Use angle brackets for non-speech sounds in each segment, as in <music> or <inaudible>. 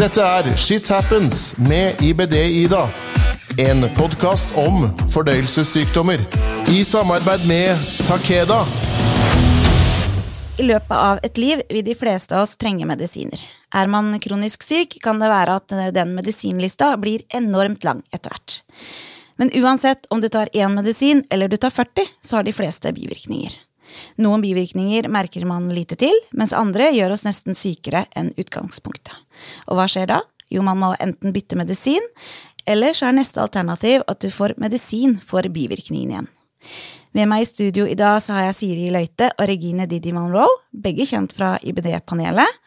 Dette er Shit Happens med IBD-Ida. En podkast om fordøyelsessykdommer. I samarbeid med Takeda. I løpet av et liv vil de fleste av oss trenge medisiner. Er man kronisk syk, kan det være at den medisinlista blir enormt lang etter hvert. Men uansett om du tar én medisin eller du tar 40, så har de fleste bivirkninger. Noen bivirkninger merker man lite til, mens andre gjør oss nesten sykere enn utgangspunktet. Og hva skjer da? Jo, man må enten bytte medisin, eller så er neste alternativ at du får medisin for bivirkningen igjen. Med meg i studio i dag så har jeg Siri Løite og Regine Didi Monroe, begge kjent fra IBD-panelet.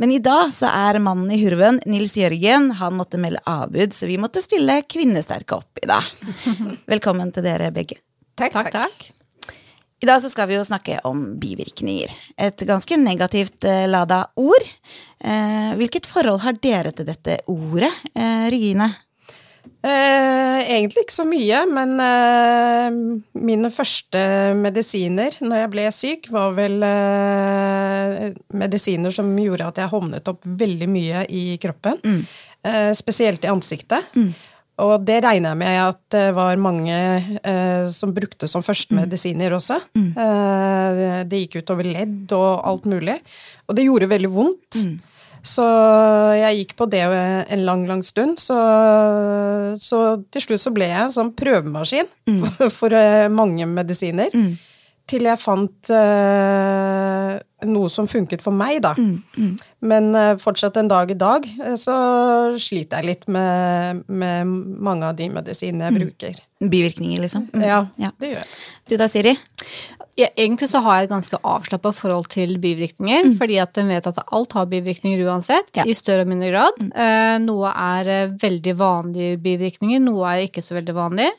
Men i dag så er mannen i hurven, Nils Jørgen, han måtte melde avbud, så vi måtte stille kvinnesterke opp i dag. <laughs> Velkommen til dere begge. Takk, takk. takk. I dag så skal vi jo snakke om bivirkninger. Et ganske negativt eh, lada ord. Eh, hvilket forhold har dere til dette ordet, eh, Regine? Eh, egentlig ikke så mye, men eh, mine første medisiner når jeg ble syk, var vel eh, medisiner som gjorde at jeg hovnet opp veldig mye i kroppen. Mm. spesielt i ansiktet. Mm. Og det regner jeg med at det var mange eh, som brukte som førstemedisiner også. Mm. Eh, det gikk utover ledd og alt mulig. Og det gjorde veldig vondt. Mm. Så jeg gikk på det en lang, lang stund. Så, så til slutt så ble jeg en sånn prøvemaskin mm. for, <laughs> for, eh, mange medisiner. Mm. Til jeg fant eh, noe som funket for meg, da. Mm, mm. Men uh, fortsatt en dag i dag uh, så sliter jeg litt med, med, mange av de medisinene jeg mm. bruker. Bivirkninger, liksom? Mm. Ja, ja, det gjør jeg. Du da, Siri? Ja, egentlig så har jeg et ganske avslappa forhold til bivirkninger, mm. fordi at en vet at alt har bivirkninger uansett, ja. i større og mindre grad. Mm. Uh, noe er veldig vanlige bivirkninger, noe er ikke så veldig vanlig.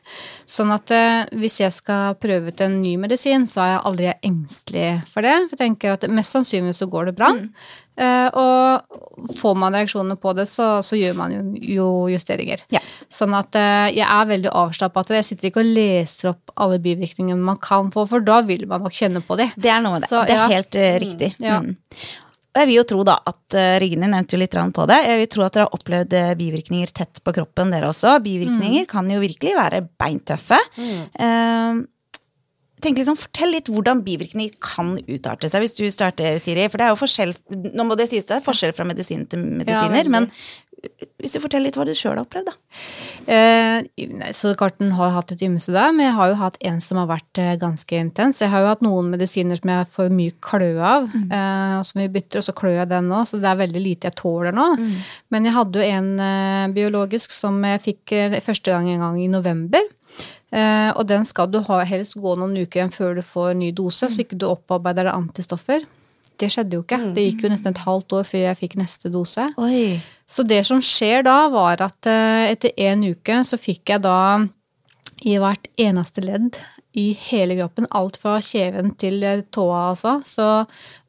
Sånn at hvis jeg skal prøve ut en ny medisin, så er jeg aldri engstelig for det. For jeg tenker at mest sannsynlig så går det bra. Uh, og får man reaksjoner på det, så, så gjør man jo, justeringer. Ja. Sånn at uh, jeg er veldig avslappa til det. Jeg sitter ikke og leser opp alle bivirkningene man kan få, for da vil man nok kjenne på det. Det er noe med det. Så, det er ja. helt uh, riktig. Mm. Ja. Mm. Og jeg vil jo tro da at Rigny nevnte jo litt på det. Jeg vil tro at dere har opplevd bivirkninger tett på kroppen, dere også. Bivirkninger mm. kan jo virkelig være beintøffe. Mm tenker liksom, Fortell litt hvordan bivirkninger kan utarte seg, hvis du starter, Siri. For det er jo forskjell Nå må det sies det er forskjell fra medisin til medisiner, ja, men hvis du forteller litt hva du sjøl har opplevd, da. Eh, så Karten har hatt et ymse der, men jeg har jo hatt en som har vært eh, ganske intens. Jeg har jo hatt noen medisiner som jeg får mye klø av, mm. eh, og som vi bytter, og så klør jeg den nå, så det er veldig lite jeg tåler nå. Mm. Men jeg hadde jo en eh, biologisk som jeg fikk eh, første gang en gang i november. Eh, og den skal du ha, helst gå noen uker før du får ny dose, mm. så ikke du opparbeider deg antistoffer. Det skjedde jo ikke. Mm. Det gikk jo nesten et halvt år før jeg fikk neste dose. Oi. Så det som skjer da, var at uh, etter en uke så fikk jeg da i hvert eneste ledd i hele kroppen, alt fra kjeven til eh, tåa, altså, så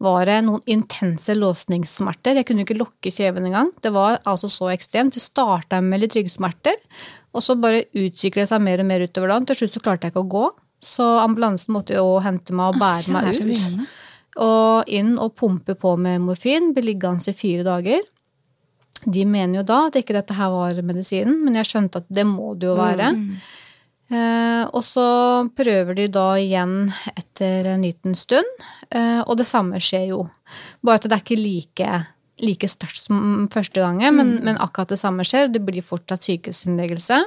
var det noen intense låsningssmerter. Jeg kunne ikke lukke kjeven engang. Det var altså så ekstremt. Det starta med litt ryggsmerter, og så bare utviklet det seg mer og mer utover dagen. Til slutt så klarte jeg ikke å gå, så ambulansen måtte jo hente meg og bære meg ut. Og inn og pumpe på med morfin. Ble liggende i fire dager. De mener jo da at ikke dette her var medisinen, men jeg skjønte at det må det jo være. Mm. Eh, og så prøver de da igjen etter en liten stund, eh, og det samme skjer jo. Bare at det er ikke like like sterkt som første gangen, men, mm. men, akkurat det samme skjer. Det blir fortsatt sykehusinnleggelse.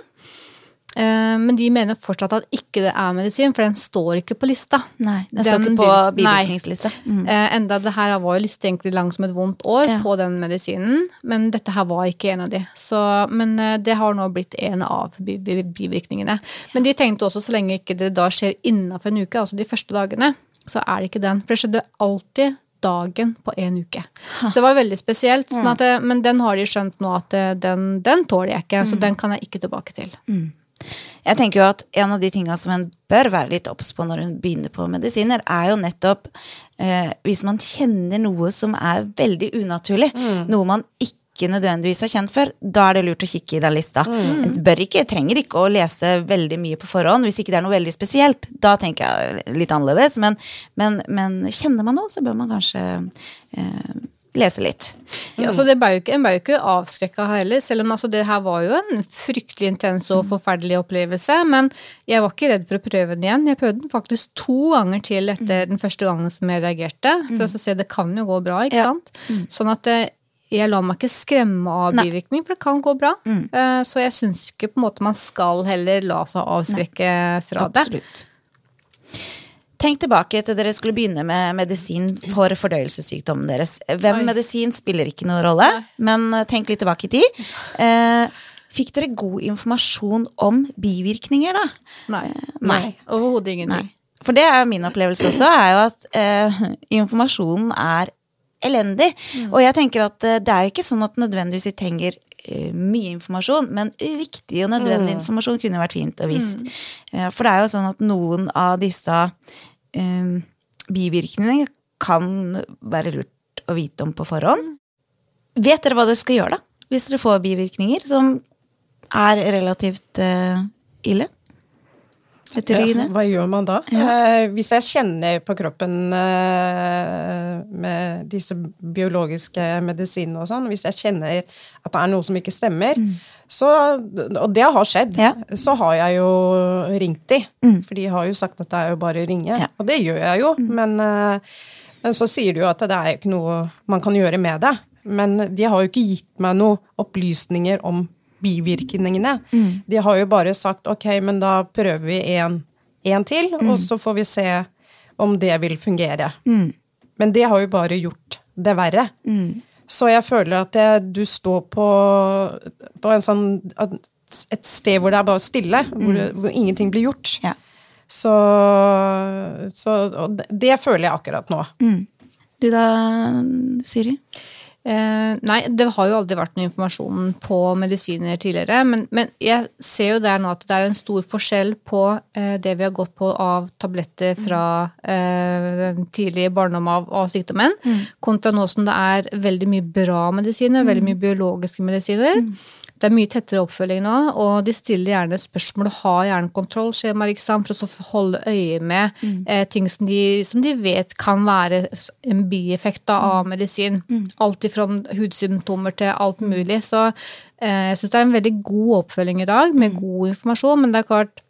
Eh, men de mener fortsatt at ikke det er medisin, for den står ikke på lista. Nei, Den, den står ikke på bivirkningslista. Mm. Eh, enda det her var jo liste egentlig lang som et vondt år ja. på den medisinen, men dette her var ikke en av de. Så, men eh, det har nå blitt en av bivirkningene. Men de tenkte også så lenge ikke det da skjer innafor en uke, altså de første dagene, så er det ikke den. For det skjedde alltid dagen på en uke. Så det var veldig spesielt. Sånn at, men den har de skjønt nå at eh, den, den tåler jeg ikke, så mm. den kan jeg ikke tilbake til. Mm. Jeg tenker jo at En av de tinga som en bør være litt obs på når en begynner på medisiner, er jo nettopp eh, hvis man kjenner noe som er veldig unaturlig. Mm. Noe man ikke ikke nødvendigvis har kjent før, da er det lurt å kikke i den lista. Mm. bør ikke, trenger ikke å lese veldig mye på forhånd hvis ikke det er noe veldig spesielt. Da tenker jeg litt annerledes, men, men, men kjenner man noe, så bør man kanskje eh, lese litt. Ja, så det ble jo ikke, En ble jo ikke avskrekka heller, selv om altså, det her var jo en fryktelig intens og forferdelig opplevelse. Men jeg var ikke redd for å prøve den igjen. Jeg prøvde den faktisk to ganger til etter den første gangen som jeg reagerte. For å se det kan jo gå bra, ikke Ja. sant. Sånn at eh, jeg lar meg ikke skremme av Nei. bivirkning, for det kan gå bra. Eh, Så jeg syns ikke på en måte man skal heller la seg avskrekke fra det. Absolutt. Tenk tilbake til dere skulle begynne med medisin for fordøyelsessykdommen deres. Hvem Oi. medisin spiller ikke noen rolle, men eh, tenk litt tilbake i tid. Eh, fikk dere god informasjon om bivirkninger, da? Nei. Nei. Overhodet ingenting. Nei. For det er min opplevelse også, er jo at eh, informasjonen er elendig. Og jeg tenker at eh, det er ikke sånn at nødvendigvis vi trenger eh, mye informasjon, men viktig og nødvendig informasjon kunne vært fint og visst. Mm. for det er jo sånn at noen av disse um, bivirkningene kan være lurt å vite om på forhånd. Vet dere hva dere skal gjøre, da? Hvis dere får bivirkninger som er relativt uh, ille? Ja, hva gjør man da? Eh, hvis jeg kjenner på kroppen eh, med disse biologiske medisinene og sånn, hvis jeg kjenner at det er noe som ikke stemmer, så, og det har skjedd, Ja. så har jeg jo ringt de. For de har jo sagt at det er jo bare å ringe. Ja. Og det gjør jeg jo, men, eh, men så sier de jo at det er ikke noe man kan gjøre med det. Men de har jo ikke gitt meg noen opplysninger om bivirkningene. De har jo bare sagt ok, men da prøver vi en, til, til, og så får vi se om det vil fungere. Men det har jo bare gjort det verre. Så jeg føler at det, du står på, på en sånn, et sted hvor det er bare stille, hvor, det, hvor ingenting blir gjort. Ja. Så, så det, det føler jeg akkurat nå. Du da, Siri? Eh, nei, det har jo aldri vært noe informasjon på medisiner tidligere. Men, men jeg ser jo der nå at det er en stor forskjell på eh, det vi har gått på av tabletter fra eh, tidlig barndom av, av sykdommen, kontra nå som det er veldig mye bra medisiner, veldig mye biologiske medisiner. Det er mye tettere oppfølging nå, og de stiller gjerne spørsmål og har gjerne kontrollskjemaer for å holde øye med eh, ting som de, som de vet kan være en bieffekt da, av medisin. Alt ifra hudsymptomer til alt mulig. Så eh, jeg syns det er en veldig god oppfølging i dag, med god informasjon, men det er klart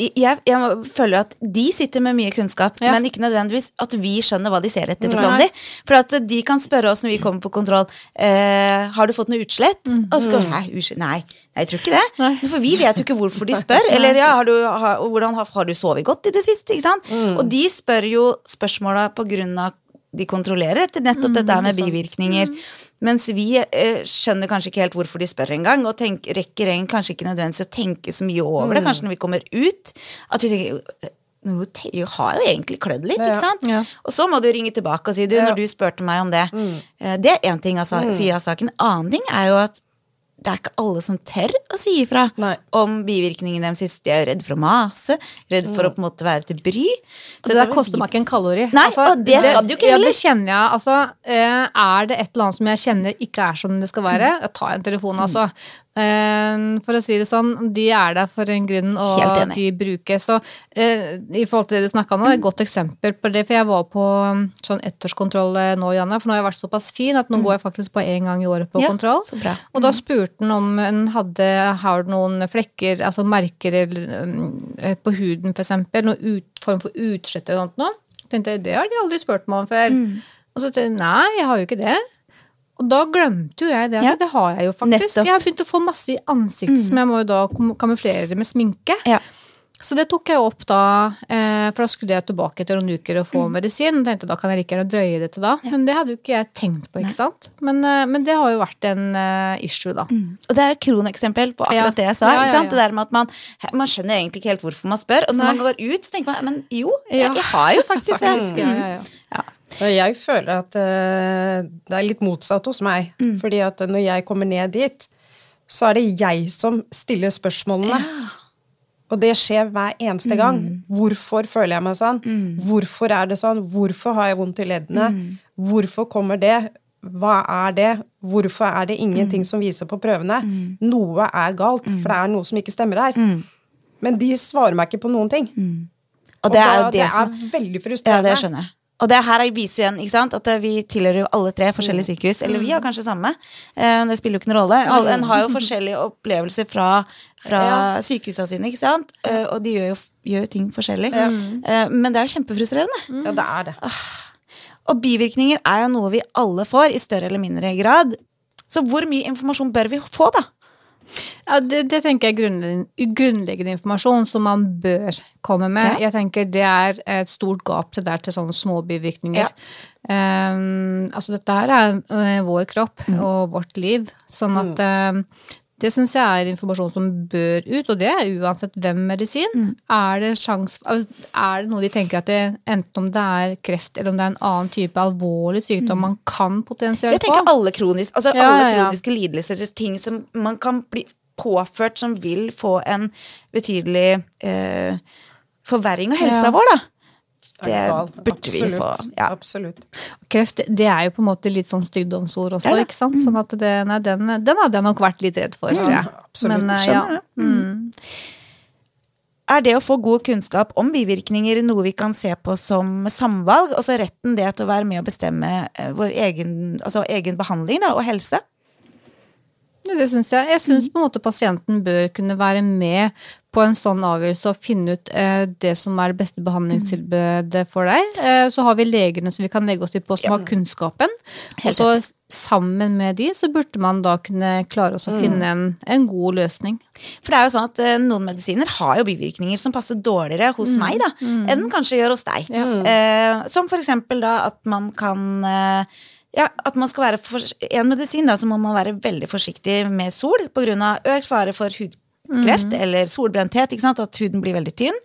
Jeg, jeg føler at de sitter med mye kunnskap, Ja. men ikke nødvendigvis at vi skjønner hva de ser etter bestandig. For at de kan spørre oss når vi kommer på kontroll eh, Har du fått noe utslett? Og så Hæ. Nei, nei, jeg tror ikke det. Mm. Nei. For vi vet jo ikke hvorfor de <laughs> spør. Eller ja, har du, har, hvordan har, har du sovet godt i det siste? Ikke sant? Mm. Og de spør jo spørsmåla på grunn av de kontrollerer etter nettopp dette med bivirkninger. Mens vi eh, skjønner kanskje ikke helt hvorfor de spør engang, og tenk, rekker en kanskje ikke nødvendigvis å tenke så mye over det. Kanskje når vi kommer ut, at vi tenker «Nå te- jeg har jo egentlig klødd litt, ikke sant? Ja. Og så må du ringe tilbake og si du, når du spurte meg om det. Mm. Det er én ting av sa- siden av saken. Annen ting er jo at det er ikke alle som tør å si ifra Nei. om bivirkningene deres. hvis De er redd for å mase, redd for å på en måte være til bry. Og det der koster meg ikke en kalori. Nei, og det skal det jo ikke ja, heller. det kjenner jeg. Altså, eh, er det et eller annet som jeg kjenner ikke er som det skal være, jeg tar en telefon, altså. Eh, for å si det sånn, de er der for en grunn, og de brukes. Så eh, i forhold til det du snakka om nå, et godt eksempel på det, for jeg var på um, sånn ettårskontroll eh, nå, Janne, for nå har jeg vært såpass fin at nå går jeg faktisk på én gang i året på Mm. Ja, kontroll. Og da spurte han om hun hadde har noen flekker, altså merker eller, på huden, eksempel. Noen ut, form for utslett eller sånt noe. Tenkte jeg, Det har de aldri spurt meg om før. Mm. Og så tenkte jeg nei, jeg har jo ikke det. Og da glemte jo jeg det. Ja. Det har jeg jo faktisk. Nettopp. Mm. Jeg har begynt å få masse i ansiktet som jeg må jo da kam- kamuflere med sminke. Ja. Så det tok jeg opp da, eh, for da skulle jeg tilbake etter noen uker og få Mm. medisin. tenkte Da kan jeg like gjerne drøye det til da. Men det hadde jo ikke jeg tenkt på, ikke sant. Men, eh, men det har jo vært en eh, issue, da. Og det er et kroneksempel på akkurat Ja. det jeg sa. Ja, ja, Ikke sant? ja. Det der med at man, man skjønner egentlig ikke helt hvorfor man spør. Og så når Nei. man går ut, så tenker man men jo, jeg, jeg har jo faktisk det. <laughs> Faktisk, ja, ja, ja. Og jeg føler at eh, det er litt motsatt hos meg. Fordi at når jeg kommer ned dit, så er det jeg som stiller spørsmålene. Og det skjer hver eneste gang. Hvorfor føler jeg meg sånn? Hvorfor er det sånn? Hvorfor har jeg vondt i leddene? Hvorfor kommer det? Hva er det? Hvorfor er det ingenting som viser på prøvene? Noe er galt, for det er noe som ikke stemmer her. Men de svarer meg ikke på noen ting. Og det er da- jo det, som er veldig Ja, frustrerende. det skjønner jeg. Og det her viser jo igjen ikke sant, at eh, vi tilhører jo alle tre forskjellige sykehus. Eller vi har kanskje samme. Eh, Det spiller jo ikke noen rolle. En har jo forskjellige opplevelser fra, fra sykehusene sine, ikke sant. Eh, Og de gjør jo, gjør ting forskjellig. Ja. Men det er jo kjempefrustrerende. Ja, det er det. Og bivirkninger er jo noe vi alle får, i større eller mindre grad. Så hvor mye informasjon bør vi få, da? Ja, det, det tenker jeg er grunnleggende, grunnleggende informasjon som man bør komme med. Ja. Jeg tenker det er et stort gap til der til sånne små bivirkninger. Um, altså dette her er eh, vår kropp Mm. og vårt liv, sånn at um, det syns jeg er informasjon som bør ut, og det er uansett hvem medisin. Mm. Er det sjans, er det noe de tenker at det, enten om det er kreft eller om det er en annen type alvorlig sykdom man kan potensielt på Jeg tenker alle, kronisk, altså Ja, alle ja, ja. kroniske lidelser, ting som man kan bli påført som vil få en betydelig eh, forverring av helsa vår, da. Det burde vi få. Ja. Absolutt. Kreft, det er jo på en måte litt sånn styggdomsord også, er ikke sant? Sånn at det, nei, den, den hadde jeg nok vært litt redd for, tror jeg. absolutt. Men, eh, Skjønner ja. det. Mm. Er det å få god kunnskap om bivirkninger noe vi kan se på som samvalg? Altså retten det til å være med å bestemme eh, vår egen, altså egen behandling da, og helse? Det syns jeg. Jeg syns på en måte pasienten bør kunne være med på en sånn avgjørelse og finne ut eh, det som er det beste behandlingstilbudet for deg. Eh, så har vi legene som vi kan legge oss til på, som har kunnskapen. Og så sammen med de så burde man da kunne klare oss å finne en, en god løsning. For det er jo sånn at eh, noen medisiner har jo bivirkninger som passer dårligere hos meg da, enn kanskje gjør hos deg. Ja. som for eksempel da at man kan ja, at man skal være for, En medisin da, så må man være veldig forsiktig med sol pga. økt fare for hudkreft eller solbrenthet. At huden blir veldig tynn.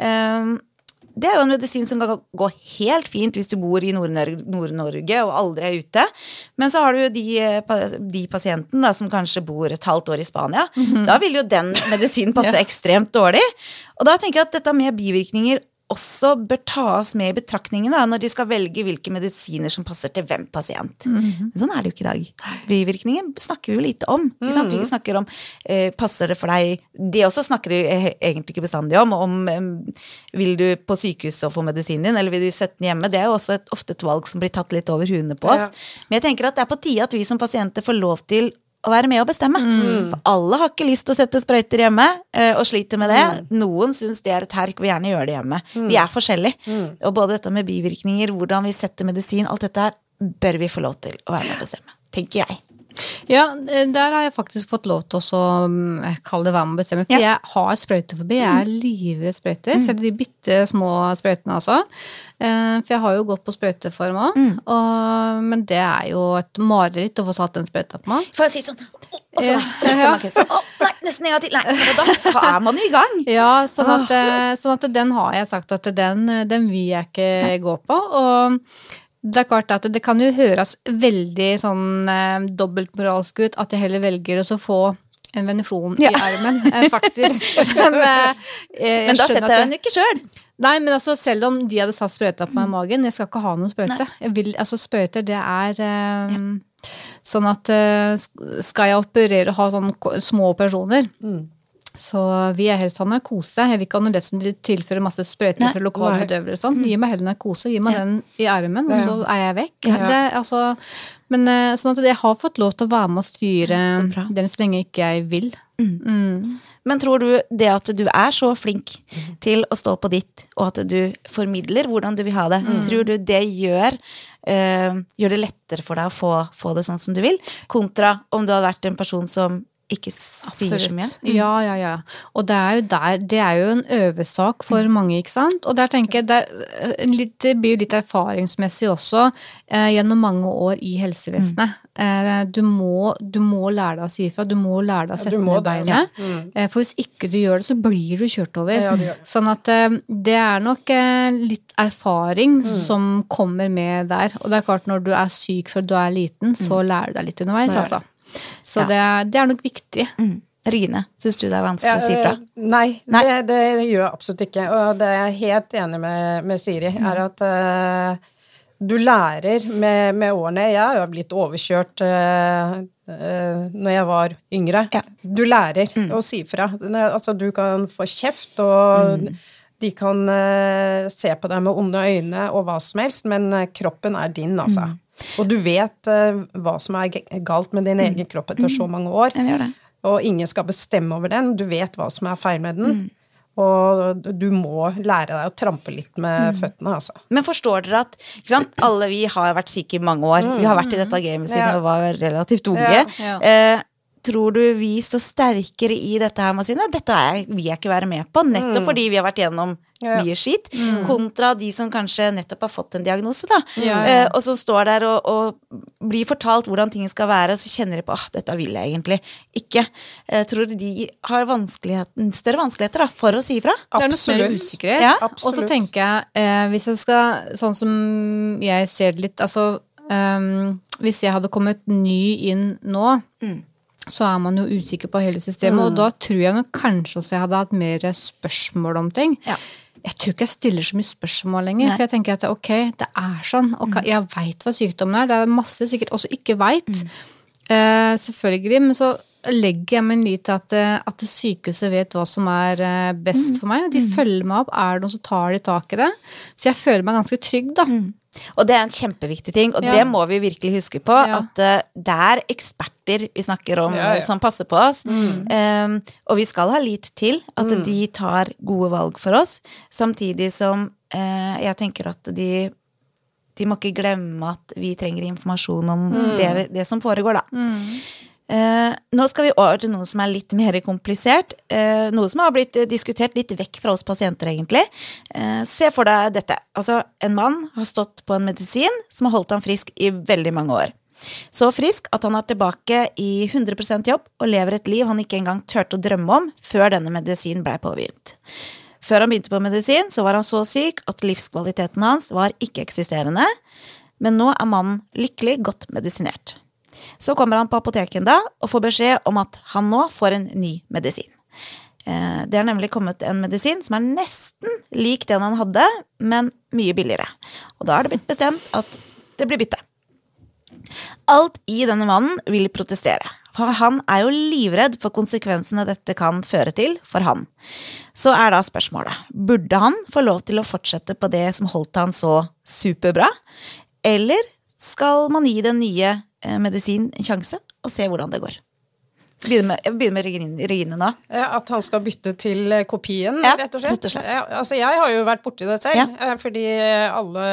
Um, det er jo en medisin som kan gå helt fint hvis du bor i Nord-Norge og aldri er ute. Men så har du jo de, eh, de pasientene da, som kanskje bor et halvt år i Spania. Da vil jo den medisinen passe <laughs> ekstremt dårlig. Og da tenker jeg at dette med bivirkninger også bør tas med i betraktningen da, når de skal velge hvilke medisiner som passer til hvem pasient. Men sånn er det jo ikke i dag. Bivirkninger snakker vi jo lite om. Ikke sant? Vi snakker om eh, passer det for deg Det også snakker de eh, egentlig ikke bestandig om. om eh, vil du på sykehuset og få medisinen din, eller vil du sette den hjemme? Det er jo også et, ofte et valg som blir tatt litt over huene på oss. Men jeg tenker at det er på tide at vi som pasienter får lov til å være med og bestemme. For alle har ikke lyst til å sette sprøyter hjemme, eh, og sliter med det. Noen syns det er et herk, vil gjerne gjøre det hjemme. Vi er forskjellige. Og både dette med bivirkninger, hvordan vi setter medisin, alt dette her bør vi få lov til å være med og bestemme. Tenker jeg. Ja, eh, der har jeg faktisk fått lov til å mm, jeg kaller det hva man å bestemme. For Ja. jeg har sprøyteforbi. Jeg er livredd sprøyter. Selv de bitte små sprøytene, altså. Eh, For jeg har jo gått på sprøyteform òg. Men det er jo et mareritt å få satt den sprøyta på meg. For å si sånn Og så, Ja. sånn, «Å, Nei, nesten en gang til. Nei. <laughs> Og da så er man jo i gang. Ja, sånn at, eh, sånn at den har jeg sagt at den, den vil jeg ikke gå på. Og det er klart at det kan jo høres veldig sånn eh, dobbeltmoralsk ut at jeg heller velger å få en veneflon Ja. i armen, eh, faktisk. <laughs> Men, eh, Men da setter jeg den ikke sjøl. Nei, men altså, selv om de hadde satt sprøyta på meg i magen, jeg skal ikke ha noen sprøyte. Vil, altså, sprøyter, det er eh, sånn at eh, skal jeg operere og ha sånne små operasjoner, så vil jeg helst ha narkose. Jeg vil ikke ha noe som de tilfører masse sprøyter fra lokalbedøvere og sånn. Gi meg heller narkose, gi meg Ja. den i armen, og så er jeg vekk. Ja. Det, altså, men eh, sånn at jeg har fått lov til å være med og styre Så den så lenge ikke jeg vil. Men tror du det at du er så flink til å stå på ditt, og at du formidler hvordan du vil ha det, tror du det gjør, øh, gjør det lettere for deg å få, få det sånn som du vil, kontra om du hadde vært en person som ikke sier så mye? Ja, ja, ja. Og det er jo der Det er jo en øvesak for mange, ikke sant. Og der tenker jeg det, er, eh, litt, det blir jo litt erfaringsmessig også eh, gjennom mange år i helsevesenet. Eh, du, må, du må lære deg å si ifra. Du må lære deg å sette ja, ned det, Ja. Mm. Eh, for hvis ikke du gjør det, så blir du kjørt over. Ja, det. Sånn at eh, det er nok eh, litt erfaring Mm. som kommer med der. Og det er klart, når du er syk før du er liten, så lærer du deg litt underveis, Mm. Altså. Så Ja. det, det er nok viktig. Mm. Rine, syns du det er vanskelig å si fra? eh, Nei, Nei. Det, det gjør jeg absolutt ikke. Og det er jeg helt enig med, med Siri, Mm. er at uh, du lærer med, med årene. Jeg har jo blitt overkjørt uh, når jeg var yngre. Ja. Mm. Du lærer å si fra. Altså, du kan få kjeft, og De kan uh, se på deg med onde øyne og hva som helst, men kroppen er din, altså. Og du vet uh, hva som er galt med din egen kropp etter så mange år. Den gjør det. Og ingen skal bestemme over den. Du vet hva som er feil med den. Og du må lære deg å trampe litt med føttene, altså. Men forstår dere at sant? alle vi har vært syke i mange år. Vi har vært i dette gamet siden Ja. vi var relativt unge. Ja. Ja. Eh, tror du vi står sterkere i dette her med å si nei, dette er, vil jeg ikke være med på, nettopp fordi vi har vært gjennom Ja. mye skitt, kontra de som kanskje nettopp har fått en diagnose, da. Ja, ja. Eh, og som står der og, og blir fortalt hvordan ting skal være, og så kjenner de på at dette vil jeg egentlig ikke. Eh, tror du de har vanskeligheten, større vanskeligheter da, for å si ifra? Er Absolutt. usikkerhet. Ja, og så tenker jeg, eh, hvis jeg skal Sånn som jeg ser det litt Altså, um, hvis jeg hadde kommet ny inn nå, så er man jo usikker på hele systemet, og da tror jeg nok kanskje også jeg hadde hatt mer spørsmål om ting. Ja. Jeg tror ikke jeg stiller så mye spørsmål lenger, Nei. for jeg tenker at ok, det er sånn, og jeg veit hva sykdommen er. Det er masse sikkert også ikke veit. Eh, selvfølgelig, men så legger jeg min lit til at, eh, at sykehuset vet hva som er eh, best for meg. De følger meg opp. Er det noen som tar de tak i det? Så jeg føler meg ganske trygg, da. Og det er en kjempeviktig ting, og Ja. det må vi virkelig huske på. Ja. At uh, det er eksperter vi snakker om, Ja, ja. som passer på oss. Um, og vi skal ha lit til at de tar gode valg for oss, samtidig som uh, jeg tenker at de de må ikke glemme at vi trenger informasjon om det, det som foregår, da. Eh, nå skal vi over til noe som er litt mer komplisert. eh, noe som har blitt eh, diskutert litt vekk fra oss pasienter, egentlig. Eh, se for deg dette. Altså, en mann har stått på en medisin som har holdt ham frisk i veldig mange år. Så frisk at han er tilbake i 100% jobb og lever et liv han ikke engang turte å drømme om før denne medisinen blei påbegynt. Før han begynte på medisin, så var han så syk at livskvaliteten hans var ikke-eksisterende, men nå er mannen lykkelig godt medisinert. Så kommer han på apoteken da og får beskjed om at han nå får en ny medisin. Eh, Det er nemlig kommet en medisin som er nesten lik den han hadde, men mye billigere. Og da er det blitt bestemt at det blir bytte. Alt i denne mannen vil protestere, for han er jo livredd for konsekvensene dette kan føre til for han. Så er da spørsmålet, burde han få lov til å fortsette på det som holdt han så superbra, eller skal man gi den nye eh, medisinen en sjanse og se hvordan det går? Begynner med, jeg begynner med Regine, Regine nå. Ja, At han skal bytte til eh, kopien, Ja, rett og slett? rett og slett. Ja, altså, jeg har jo vært borti det selv, Ja. eh, fordi alle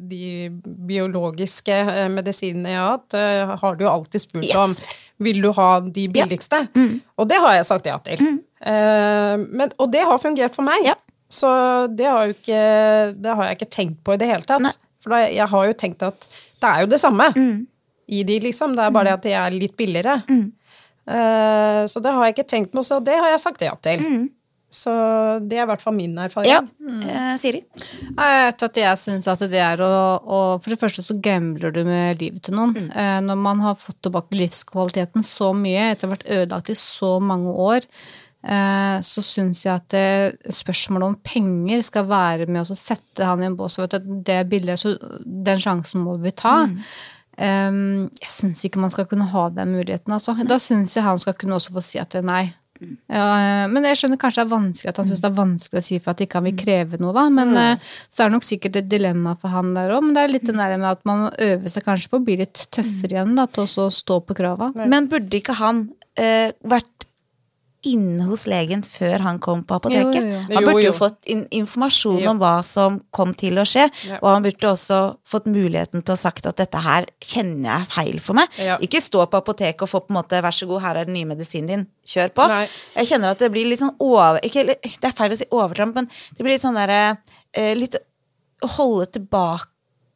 de biologiske medisinene jeg har hatt, har du jo alltid spurt Yes. om vil du ha de billigste. Og det har jeg sagt ja til. Mm. men, og det har fungert for meg. Ja. Så det har, ikke, det har jeg ikke tenkt på i det hele tatt. Nei. For jeg har jo tenkt at det er jo det samme i de, liksom. Det er bare det at de er litt billigere. Eh, så det har jeg ikke tenkt på, så det har jeg sagt ja til. Så det er i hvert fall min erfaring. Ja, eh, Siri? At jeg syns at det er å, å For det første så gambler du med livet til noen. Eh, når man har fått tilbake livskvaliteten så mye etter å ha vært ødelagt i så mange år, eh, så syns jeg at det, spørsmålet om penger skal være med oss å sette han i en bås. Vet du, det er billig, så den sjansen må vi ta. Um, jeg syns ikke man skal kunne ha den muligheten. Altså. Da syns jeg han skal kunne også få si at det er nei. Eh, men jeg skjønner kanskje det er vanskelig at han syns det er vanskelig å si for at ikke han vil kreve noe, da. Men eh, så er det nok sikkert et dilemma for han der òg. Men det er litt det med at man må øve seg kanskje på å bli litt tøffere igjen da, til også å stå på krava. Men burde ikke han uh, vært inne hos legen før han kom på apoteket? Jo, jo, jo. Han burde jo jo. fått in informasjon Jo. om hva som kom til å skje, Ja. og han burde også fått muligheten til å sagt at dette her kjenner jeg feil for meg. Ja. Ikke stå på apoteket og få på en måte vær så god, her er den nye medisinen din, kjør på. Nei. Jeg kjenner at det blir litt sånn over... Ikke, det er feil å si overtramp, men det blir litt sånn derre eh, Litt å holde tilbake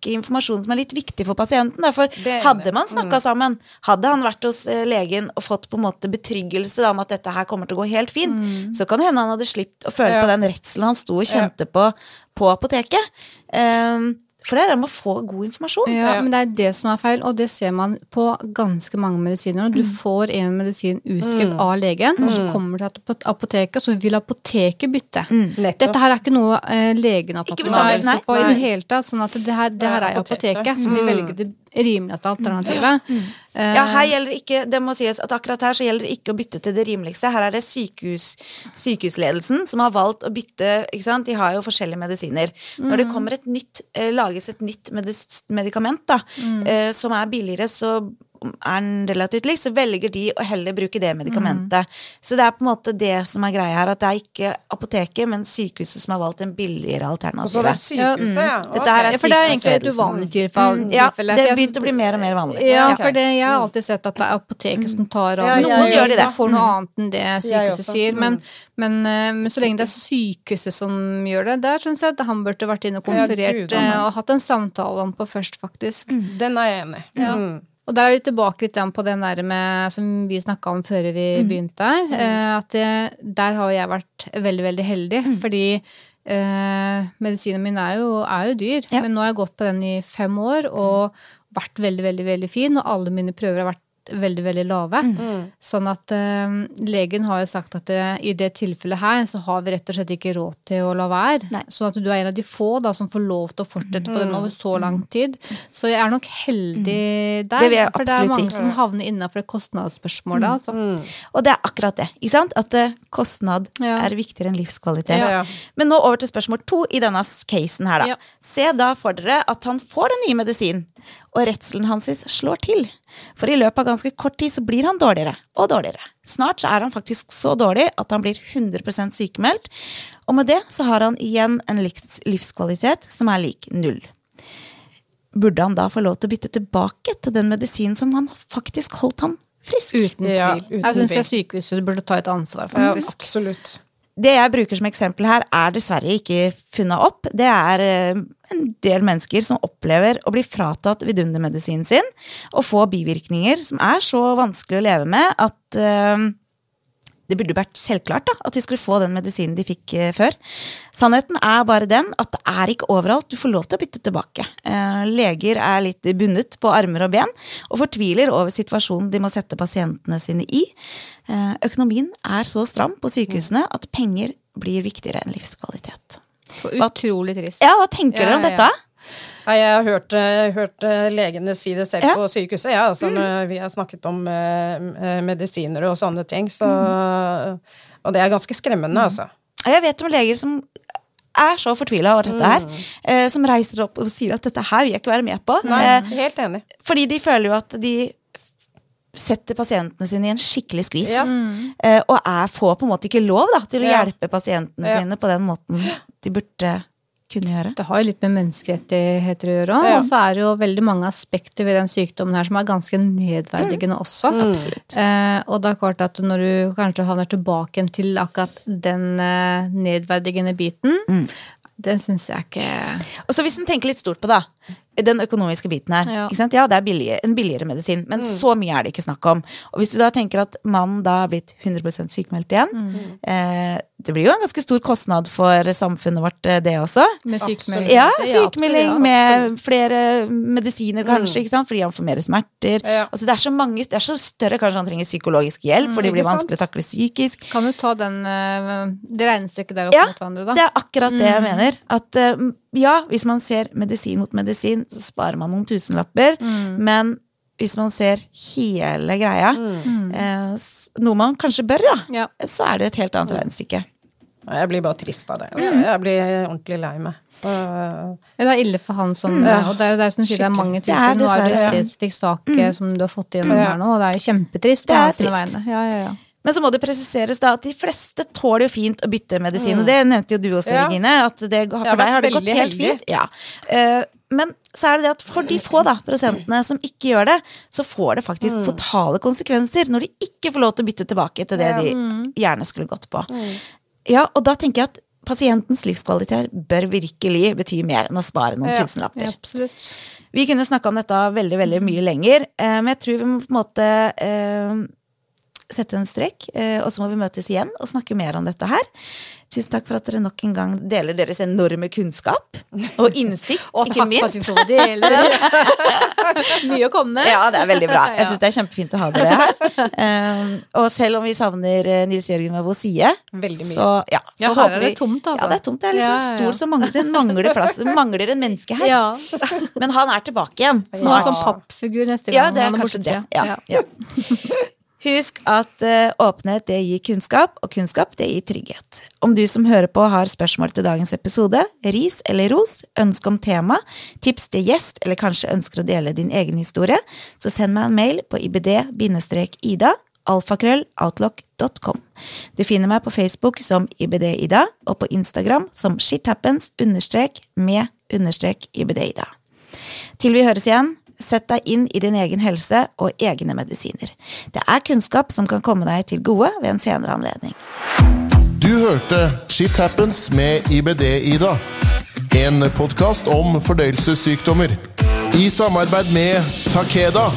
informasjon som er litt viktig for pasienten. da, For Det er hadde man snakka sammen, hadde han vært hos eh, legen og fått på en måte betryggelse da, om at dette her kommer til å gå helt fint, så kan det hende han hadde sluppet å føle Ja. på den redselen han sto og kjente på på apoteket. Um, for det er det med å få god informasjon. Ja, Ja. men det er det som er feil, og det ser man på ganske mange medisiner. Du får en medisin utskrevet av legen, og så kommer du til apoteket, og så vil apoteket bytte. Mm. Dette her er ikke noe eh, legen har tatt Ikke seg på i det hele tatt. Sånn at det her, det her er apoteket. apoteket, så vi velger det rimeligste alternativet. Eh, Ja, her gjelder ikke, det må sies at akkurat her så gjelder det ikke å bytte til det rimeligste. Her er det sykehus, sykehusledelsen som har valgt å bytte, ikke sant. De har jo forskjellige medisiner. Når det kommer et nytt, eh, lages et nytt medis medikament da, eh, som er billigere, så er relativt lik, så velger de å heller bruke det medikamentet. Så det er på en måte det som er greia her, at det er ikke apoteket, men sykehuset som har valgt en billigere Og så alternativ. det er sykehuset, ja. Dette her er ja, for det er egentlig et uvanlig tilfelle. Ja, det har begynt å bli mer og mer vanlig. Ja, for det, jeg har alltid sett at det er apoteket som tar av. Ja, noen gjør det. får noe annet enn det sykehuset sier. Men, Mm. men, eh, men så lenge det er sykehuset som gjør det, der syns jeg at han burde vært inne og konferert eh, og hatt en samtale om på først, faktisk. Den er jeg enig i. Mm. Og der er vi tilbake litt på den der med, som vi snakka om før vi begynte her. eh, At det, der har jeg vært veldig, veldig heldig. Fordi eh, medisinen min er jo, er jo dyr. Ja. Men nå har jeg gått på den i fem år og vært veldig, veldig, veldig fin. Og alle mine prøver har vært veldig, veldig lave. Sånn at uh, legen har jo sagt at eh, i det tilfellet her så har vi rett og slett ikke råd til å la være. Nei. Sånn at du er en av de få da som får lov til å fortsette på den over så lang tid. Så jeg er nok heldig der. Det vil jeg for det er mange si. som havner innafor et kostnadsspørsmål da. Altså. Og det er akkurat det. ikke sant? At uh, kostnad Ja. er viktigere enn livskvalitet. Ja. Men nå over til spørsmål to i denne casen her, da. Ja. Se da for dere at han får den nye medisinen, og redselen hans slår til. For i løpet av ganske kort tid så blir han dårligere og dårligere. Snart så er han faktisk så dårlig at han blir 100% sykemeldt, og med det så har han igjen en livskvalitet som er lik null. Burde han da få lov til å bytte tilbake til den medisinen som han faktisk holdt han frisk? Uten tvil. Ja, uten jeg syns sykehuset burde ta et ansvar, Ja, faktisk. absolutt. Det jeg bruker som eksempel her, er dessverre ikke funnet opp. Det er eh, en del mennesker som opplever å bli fratatt vidundermedisinen sin, og få bivirkninger som er så vanskelig å leve med at eh, det burde vært selvklart da, at de skulle få den medisinen de fikk eh, før. Sannheten er bare den at det er ikke overalt du får lov til å bytte tilbake. Eh, leger er litt bundet på armer og ben, og fortviler over situasjonen de må sette pasientene sine i. Eh, økonomien er så stram på sykehusene at penger blir viktigere enn livskvalitet. Så utrolig trist. Ja, hva tenker dere om Ja, ja. dette? Nei, jeg har hørt, eh, hørt eh, legene si det selv på sykehuset, ja, altså, når vi har snakket om eh, eh, medisiner og sånne ting. Så, Og det er ganske skremmende, altså. Jeg vet om leger som er så fortvila over dette her, eh, som reiser opp og sier at dette her vil jeg ikke være med på. Nei, Eh, helt enig. Fordi de føler jo at de setter pasientene sine i en skikkelig skvis. Ja. eh, Og er, får på en måte ikke lov da, til å Ja. hjelpe pasientene Ja. sine på den måten de burde kunne gjøre. Det har jo litt med menneskerettigheter å gjøre. Ja. Og så er det jo veldig mange aspekter ved den sykdommen her som er ganske nedverdigende også. Absolutt. Eh, og det er klart at når du kanskje havner tilbake til akkurat den eh, nedverdigende biten, den syns jeg ikke Og så hvis en tenker litt stort på da, den økonomiske biten her. Ja. Ikke sant? Ja, det er billig, en billigere medisin, men så mye er det ikke snakk om. Og hvis du da tenker at mannen da er blitt 100 sykemeldt igjen, eh, det blir jo en ganske stor kostnad for samfunnet vårt, eh, det også. Med sykemelding. Ja, sykemelding ja, med flere medisiner kanskje, ikke sant? fordi han får mer smerter. Ja. Altså det er så mange, det er så større kanskje han trenger psykologisk hjelp, for det blir vanskelig å takle psykisk. Kan du ta den, eh, det regnestykket der opp Ja, mot hverandre, da? Ja, det er akkurat det jeg mener. At eh, ja, hvis man ser medisin mot medisin, så sparer man noen tusenlapper. Men hvis man ser hele greia, eh, noe man kanskje bør, ja, Ja. Mm. så er det et helt annet regnestykke. Jeg blir bare trist av det. Altså. Jeg blir ordentlig lei meg. Uh, det er ille for han som Ja. Og det er, det er som sier, det er mange typer. er. Nå er det en spesifikk sak mm. som du har fått igjennom Ja. her nå, og det er jo kjempetrist Det er trist. Ja, ja, ja. Men så må det presiseres da at de fleste tåler jo fint å bytte medisin. Og det nevnte jo du også, Mm. Ja. Regine. At det, for deg har det gått helt heldig. fint. Ja. Eh, men så er det det at for de få da, prosentene som ikke gjør det, så får det faktisk Mm. fatale konsekvenser når de ikke får lov til å bytte tilbake til det Ja. Mm. de gjerne skulle gått på. Ja, og da tenker jeg at pasientens livskvalitet bør virkelig bety mer enn å spare noen Ja. tusenlapper. ja. Vi kunne snakka om dette veldig veldig mye lenger, eh, men jeg tror vi må på en måte eh, sette en strek, eh, og så må vi møtes igjen og snakke mer om dette her. Tusen takk for at dere nok en gang deler deres enorme kunnskap og innsikt, <laughs> Og ikke takk for at du deler. <laughs> Mye å komme med. Ja, det er veldig bra. Jeg Ja. syns det er kjempefint å ha dere her. Um, og selv om vi savner eh, Nils Jørgen med vår side, så ja. Ja, så her håper er det vi- tomt, altså. Ja, det er tomt. Det er liksom Ja, ja, en så mangler, det mangler plass. Det mangler en menneske her. Ja. Men han er tilbake igjen. Nå Snart. som pappfigur neste gang. Ja, det er kanskje det. Ja, ja. <laughs> Husk at eh, åpenhet det gir kunnskap, og kunnskap det gir trygghet. Om du som hører på har spørsmål til dagens episode, ris eller ros, ønske om tema, tips til gjest, eller kanskje ønsker å dele din egen historie, så send meg en mail på ibd-ida alfakrølloutlock.com. Du finner meg på Facebook som ibd-ida, og på Instagram som shithappens-med-ibd-ida. Til vi høres igjen, sett deg inn i din egen helse og egne medisiner. Det er kunnskap som kan komme deg til gode ved en senere anledning. Du hørte Shit Happens med IBD-Ida. En podkast om fordøyelsessykdommer. I samarbeid med Takeda.